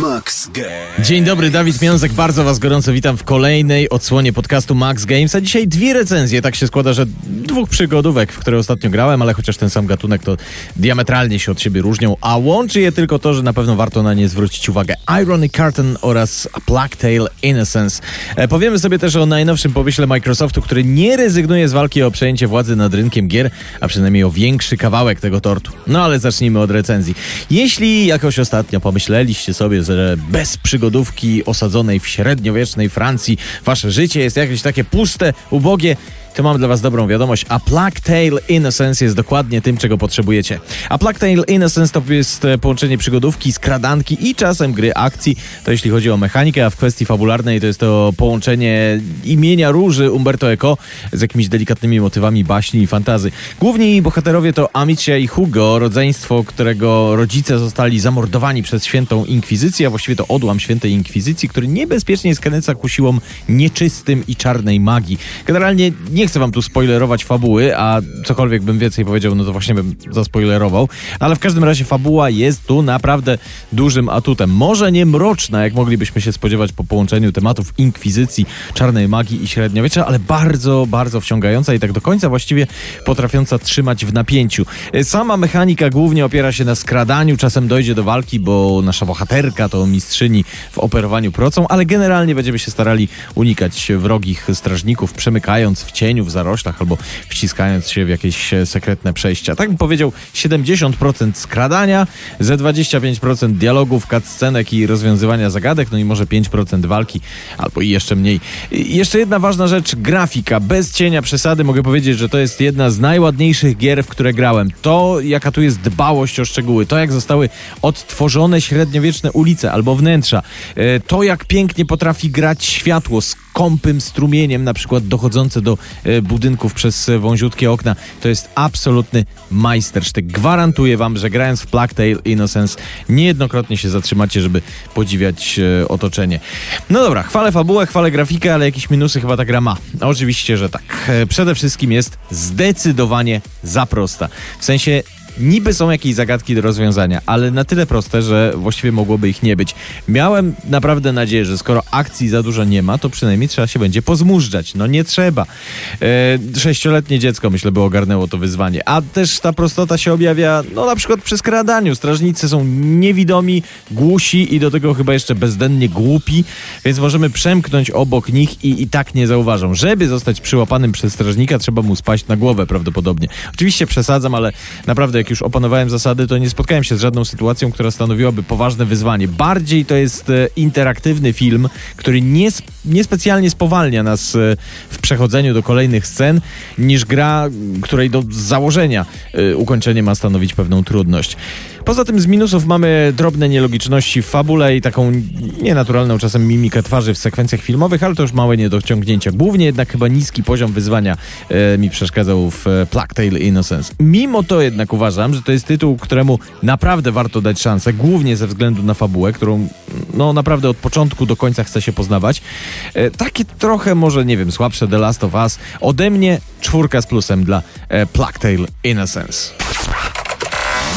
Max Games. Dzień dobry, Dawid Miązek, bardzo Was gorąco witam w kolejnej odsłonie podcastu Max Games, a dzisiaj dwie recenzje, tak się składa, że dwóch przygodówek, w które ostatnio grałem, ale chociaż ten sam gatunek to diametralnie się od siebie różnią, a łączy je tylko to, że na pewno warto na nie zwrócić uwagę. Irony Carton oraz Tale Innocence. E, powiemy sobie też o najnowszym pomyśle Microsoftu, który nie rezygnuje z walki o przejęcie władzy nad rynkiem gier, a przynajmniej o większy kawałek tego tortu. No ale zacznijmy od recenzji. Jeśli jakoś ostatnio pomyśleliście sobie, że bez przygodówki osadzonej w średniowiecznej Francji wasze życie jest jakieś takie puste, ubogie, to mam dla was dobrą wiadomość. A Plague Tale Innocence jest dokładnie tym, czego potrzebujecie. A Plague Tale Innocence to jest e, połączenie przygodówki, skradanki i czasem gry akcji. To jeśli chodzi o mechanikę, a w kwestii fabularnej to jest to połączenie imienia róży Umberto Eco z jakimiś delikatnymi motywami baśni i fantazy. Główni bohaterowie to Amicia i Hugo, rodzeństwo, którego rodzice zostali zamordowani przez świętą inkwizycję, a właściwie to odłam świętej inkwizycji, który niebezpiecznie skręca ku siłom nieczystym i czarnej magii. Generalnie nie chcę wam tu spoilerować fabuły, a cokolwiek bym więcej powiedział, no to właśnie bym zaspoilerował. Ale w każdym razie fabuła jest tu naprawdę dużym atutem. Może nie mroczna, jak moglibyśmy się spodziewać po połączeniu tematów inkwizycji, czarnej magii i średniowiecza, ale bardzo, bardzo wciągająca i tak do końca właściwie potrafiąca trzymać w napięciu. Sama mechanika głównie opiera się na skradaniu, czasem dojdzie do walki, bo nasza bohaterka to mistrzyni w operowaniu procą, ale generalnie będziemy się starali unikać wrogich strażników, przemykając w w zaroślach albo wciskając się w jakieś e, sekretne przejścia. Tak bym powiedział, 70% skradania, ze 25% dialogów, cutscenek i rozwiązywania zagadek, no i może 5% walki, albo i jeszcze mniej. I jeszcze jedna ważna rzecz, grafika. Bez cienia przesady mogę powiedzieć, że to jest jedna z najładniejszych gier, w które grałem. To, jaka tu jest dbałość o szczegóły, to jak zostały odtworzone średniowieczne ulice albo wnętrza, e, to jak pięknie potrafi grać światło z kąpym strumieniem, na przykład dochodzące do e, budynków przez wąziutkie okna. To jest absolutny majstersztyk. Gwarantuję wam, że grając w Plague Tale Innocence niejednokrotnie się zatrzymacie, żeby podziwiać e, otoczenie. No dobra, chwalę fabułę, chwalę grafikę, ale jakieś minusy chyba ta gra ma. Oczywiście, że tak. E, Przede wszystkim jest zdecydowanie za prosta. W sensie Niby są jakieś zagadki do rozwiązania, ale na tyle proste, że właściwie mogłoby ich nie być. Miałem naprawdę nadzieję, że skoro akcji za dużo nie ma, to przynajmniej trzeba się będzie pozmużdżać. No nie trzeba. E, sześcioletnie dziecko, myślę, by ogarnęło to wyzwanie. A też ta prostota się objawia, no na przykład przy skradaniu. Strażnicy są niewidomi, głusi i do tego chyba jeszcze bezdennie głupi, więc możemy przemknąć obok nich i i tak nie zauważą. Żeby zostać przyłapanym przez strażnika, trzeba mu spaść na głowę prawdopodobnie. Oczywiście przesadzam, ale naprawdę jak już opanowałem zasady, to nie spotkałem się z żadną sytuacją, która stanowiłaby poważne wyzwanie. Bardziej to jest e, interaktywny film, który nie, niespecjalnie spowalnia nas e, w przechodzeniu do kolejnych scen, niż gra, której do założenia e, ukończenie ma stanowić pewną trudność. Poza tym z minusów mamy drobne nielogiczności w fabule i taką nienaturalną czasem mimikę twarzy w sekwencjach filmowych, ale to już małe niedociągnięcia. Głównie jednak chyba niski poziom wyzwania e, mi przeszkadzał w e, Plague Tale Innocence. Mimo to jednak uważam, że to jest tytuł, któremu naprawdę warto dać szansę, głównie ze względu na fabułę, którą no naprawdę od początku do końca chce się poznawać. E, takie trochę może, nie wiem, słabsze The Last of Us. Ode mnie czwórka z plusem dla e, Plague Tale Innocence.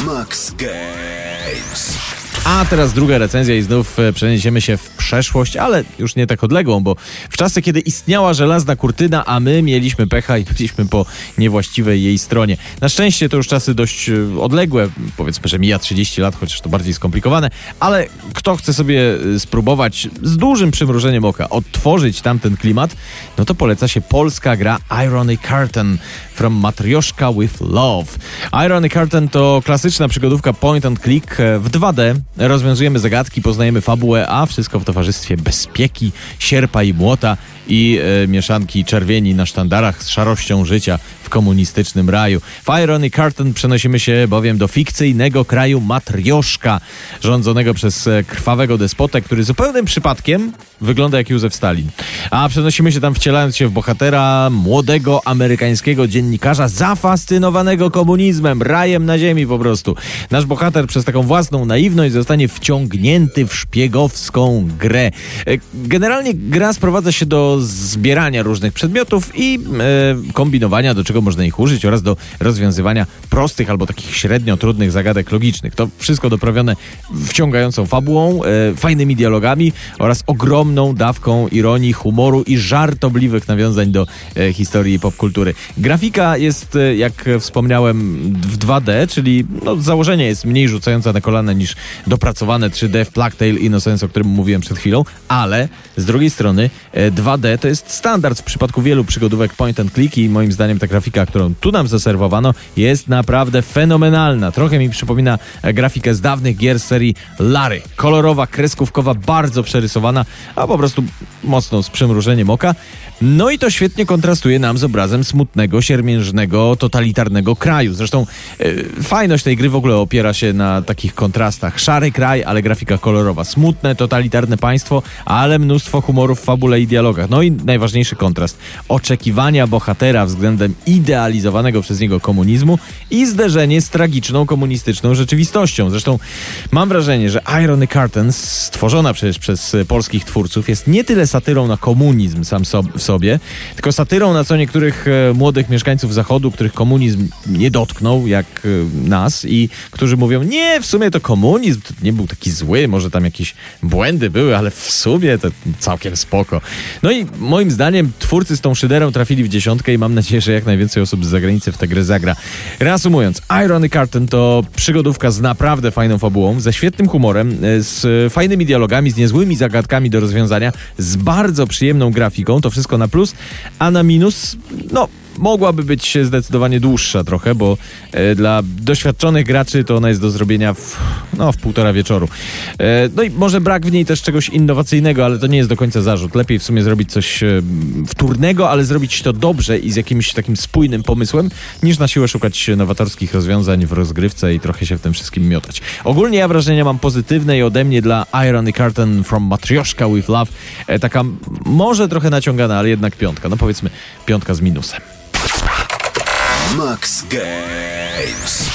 Max Games. A teraz druga recenzja i znów e, przeniesiemy się w przeszłość, ale już nie tak odległą, bo w czasy, kiedy istniała żelazna kurtyna, a my mieliśmy pecha i byliśmy po niewłaściwej jej stronie. Na szczęście to już czasy dość e, odległe, powiedzmy, że mija 30 lat, chociaż to bardziej skomplikowane, ale kto chce sobie e, spróbować z dużym przymrużeniem oka odtworzyć tamten klimat, no to poleca się polska gra Irony Curtain from Matrioszka with Love. Irony Curtain to klasyczna przygodówka point and click w 2D, rozwiązujemy zagadki, poznajemy fabułę, a wszystko w towarzystwie bezpieki, sierpa i młota i e, mieszanki czerwieni na sztandarach z szarością życia w komunistycznym raju. W Irony Carton przenosimy się bowiem do fikcyjnego kraju Matrioszka, rządzonego przez e, krwawego despotę, który zupełnym przypadkiem wygląda jak Józef Stalin. A przenosimy się tam wcielając się w bohatera młodego amerykańskiego dziennikarza zafascynowanego komunizmem, rajem na ziemi po prostu. Nasz bohater przez taką własną naiwność zostanie wciągnięty w szpiegowską grę. E, Generalnie gra sprowadza się do zbierania różnych przedmiotów i e, kombinowania, do czego czego można ich użyć oraz do rozwiązywania prostych albo takich średnio trudnych zagadek logicznych. To wszystko doprawione wciągającą fabułą, e, fajnymi dialogami oraz ogromną dawką ironii, humoru i żartobliwych nawiązań do e, historii popkultury. Grafika jest, e, jak wspomniałem, w 2D, czyli no, z założenia jest mniej rzucająca na kolana niż dopracowane 3D w Plague Tale Innocence, o którym mówiłem przed chwilą, ale z drugiej strony e, 2D to jest standard w przypadku wielu przygodówek point and click i moim zdaniem ta grafika, którą tu nam zaserwowano jest naprawdę fenomenalna. Trochę mi przypomina e, grafikę z dawnych gier serii Larry. Kolorowa, kreskówkowa, bardzo przerysowana, a po prostu mocno z przymrużeniem oka. No i to świetnie kontrastuje nam z obrazem smutnego, siermiężnego, totalitarnego kraju. Zresztą e, fajność tej gry w ogóle opiera się na takich kontrastach. Szary kraj, ale grafika kolorowa. Smutne, totalitarne państwo, ale mnóstwo humorów w fabule i dialogach. No i najważniejszy kontrast. Oczekiwania bohatera względem idealizowanego przez niego komunizmu i zderzenie z tragiczną komunistyczną rzeczywistością. Zresztą mam wrażenie, że Irony Curtains, stworzona przecież przez e, polskich twórców, jest nie tyle satyrą na komunizm sam w sobie, tylko satyrą na co niektórych e, młodych mieszkańców Zachodu, których komunizm nie dotknął, jak e, nas, i którzy mówią, nie, w sumie to komunizm to nie był taki zły, może tam jakieś błędy były, ale w sumie to całkiem spoko. No i moim zdaniem twórcy z tą szyderą trafili w dziesiątkę i mam nadzieję, że jak najwięcej osób z zagranicy w tę grę zagra. Reasumując, Irony Carton to przygodówka z naprawdę fajną fabułą, ze świetnym humorem, e, z fajnymi dialogami, z niezłymi zagadkami do rozwiązania, z bardzo przyjemną grafiką, to wszystko na plus, a na minus, no mogłaby być zdecydowanie dłuższa trochę, bo e, dla doświadczonych graczy to ona jest do zrobienia w, no, w półtora wieczoru. E, no i może brak w niej też czegoś innowacyjnego, ale to nie jest do końca zarzut. Lepiej w sumie zrobić coś e, wtórnego, ale zrobić to dobrze i z jakimś takim spójnym pomysłem, niż na siłę szukać nowatorskich rozwiązań w rozgrywce i trochę się w tym wszystkim miotać. Ogólnie ja wrażenia mam pozytywne i ode mnie dla Irony Carton from Matryoshka with Love taka może trochę naciągana, ale jednak piątka. No powiedzmy piątka z minusem. Max Games.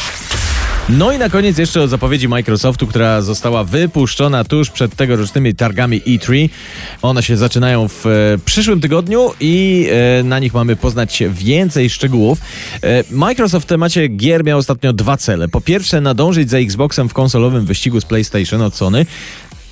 No i na koniec jeszcze o zapowiedzi Microsoftu, która została wypuszczona tuż przed tegorocznymi targami E3. One się zaczynają w e, przyszłym tygodniu i e, na nich mamy poznać więcej szczegółów. E, Microsoft w temacie gier miał ostatnio dwa cele. Po pierwsze nadążyć za Xboxem w konsolowym wyścigu z PlayStation od Sony.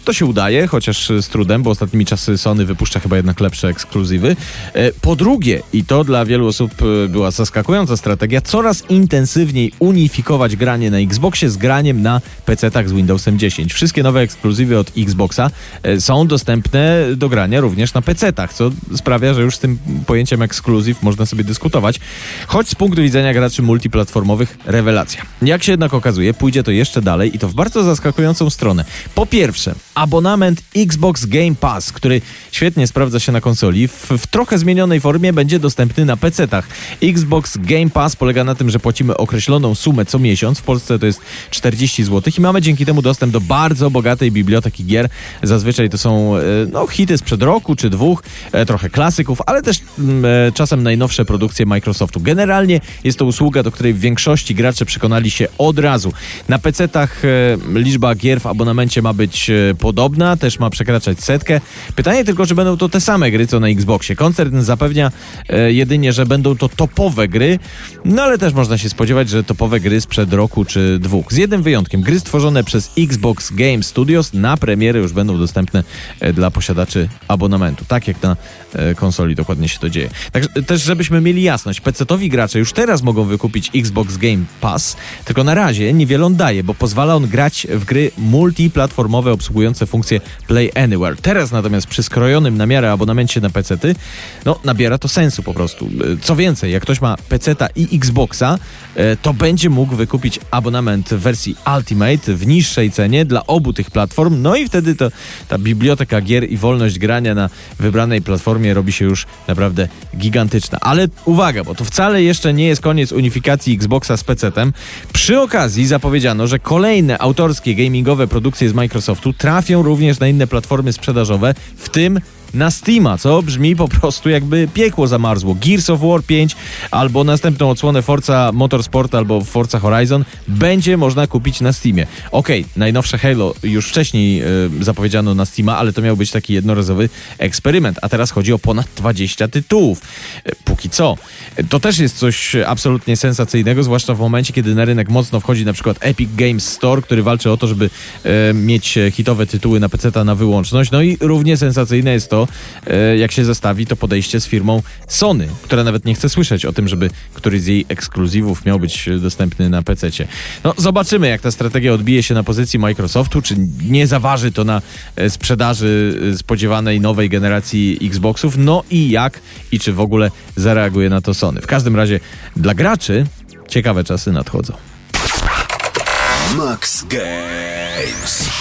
To się udaje, chociaż z trudem, bo ostatnimi czasy Sony wypuszcza chyba jednak lepsze ekskluzywy. E, Po drugie, i to dla wielu osób e, była zaskakująca strategia, coraz intensywniej unifikować granie na Xboxie z graniem na PC-tach z Windowsem 10. Wszystkie nowe ekskluzywy od Xboxa e, są dostępne do grania również na PC-tach, co sprawia, że już z tym pojęciem ekskluzyw można sobie dyskutować. Choć z punktu widzenia graczy multiplatformowych rewelacja. Jak się jednak okazuje, pójdzie to jeszcze dalej i to w bardzo zaskakującą stronę. Po pierwsze, abonament Xbox Game Pass, który świetnie sprawdza się na konsoli, w, w trochę zmienionej formie będzie dostępny na PC-tach. Xbox Game Pass polega na tym, że płacimy określoną sumę co miesiąc, w Polsce to jest 40 zł i mamy dzięki temu dostęp do bardzo bogatej biblioteki gier. Zazwyczaj to są e, no, hity sprzed roku czy dwóch, e, trochę klasyków, ale też mm, e, czasem najnowsze produkcje Microsoftu. Generalnie jest to usługa, do której w większości gracze przekonali się od razu. Na PC-tach liczba gier w abonamencie ma być e, podobna, też ma przekraczać setkę. Pytanie tylko, czy będą to te same gry, co na Xboxie. Koncern zapewnia e, jedynie, że będą to topowe gry, no ale też można się spodziewać, że topowe gry sprzed roku czy dwóch. Z jednym wyjątkiem. Gry stworzone przez Xbox Game Studios na premierę już będą dostępne e, dla posiadaczy abonamentu. Tak jak na konsoli dokładnie się to dzieje. Także też, żebyśmy mieli jasność, PC-towi gracze już teraz mogą wykupić Xbox Game Pass, tylko na razie niewiele on daje, bo pozwala on grać w gry multiplatformowe obsługujące funkcję Play Anywhere. Teraz natomiast przy skrojonym na miarę abonamencie na PC-ty, no nabiera to sensu po prostu. E, Co więcej, jak ktoś ma PC-ta i Xboxa, e, to będzie mógł wykupić abonament w wersji Ultimate w niższej cenie dla obu tych platform, no i wtedy to ta biblioteka gier i wolność grania na wybranej platformie robi się już naprawdę gigantyczna. Ale uwaga, bo to wcale jeszcze nie jest koniec unifikacji Xboxa z PC-tem. Przy okazji zapowiedziano, że kolejne autorskie gamingowe produkcje z Microsoftu trafią również na inne platformy sprzedażowe, w tym na Steama, co brzmi po prostu jakby piekło zamarzło. Gears of War 5 albo następną odsłonę Forza Motorsport albo Forza Horizon będzie można kupić na Steamie. Okej, okay, najnowsze Halo już wcześniej y, zapowiedziano na Steama, ale to miał być taki jednorazowy eksperyment, a teraz chodzi o ponad 20 tytułów. Y, póki co. To też jest coś absolutnie sensacyjnego, zwłaszcza w momencie, kiedy na rynek mocno wchodzi na przykład Epic Games Store, który walczy o to, żeby mieć hitowe tytuły na PC na wyłączność. No i równie sensacyjne jest to, E, jak się zestawi to podejście z firmą Sony, która nawet nie chce słyszeć o tym, żeby któryś z jej ekskluzywów miał być dostępny na PC. No, zobaczymy, jak ta strategia odbije się na pozycji Microsoftu, czy nie zaważy to na e, sprzedaży e, spodziewanej nowej generacji Xboxów, no i jak i czy w ogóle zareaguje na to Sony. W każdym razie dla graczy ciekawe czasy nadchodzą. Max Games.